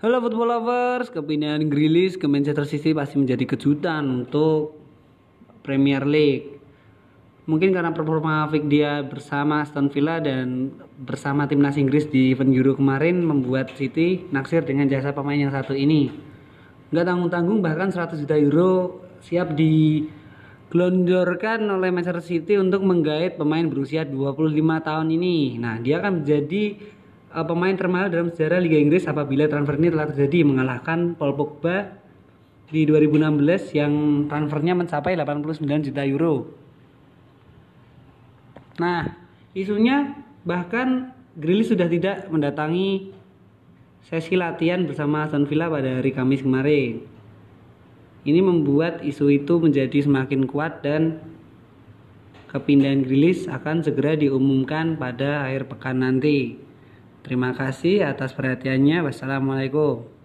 Halo football lovers, kepindahan Grilis ke Manchester City pasti menjadi kejutan untuk Premier League. Mungkin karena performa Fik dia bersama Aston Villa dan bersama timnas Inggris di event Euro kemarin membuat City naksir dengan jasa pemain yang satu ini. Nggak tanggung-tanggung bahkan 100 juta euro siap digelondorkan oleh Manchester City untuk menggait pemain berusia 25 tahun ini. Nah, dia akan menjadi uh, pemain termahal dalam sejarah Liga Inggris apabila transfer ini telah terjadi mengalahkan Paul Pogba di 2016 yang transfernya mencapai 89 juta euro. Nah, isunya bahkan Grealish sudah tidak mendatangi sesi latihan bersama Aston Villa pada hari Kamis kemarin. Ini membuat isu itu menjadi semakin kuat dan kepindahan Grealish akan segera diumumkan pada akhir pekan nanti. Terima kasih atas perhatiannya. Wassalamualaikum.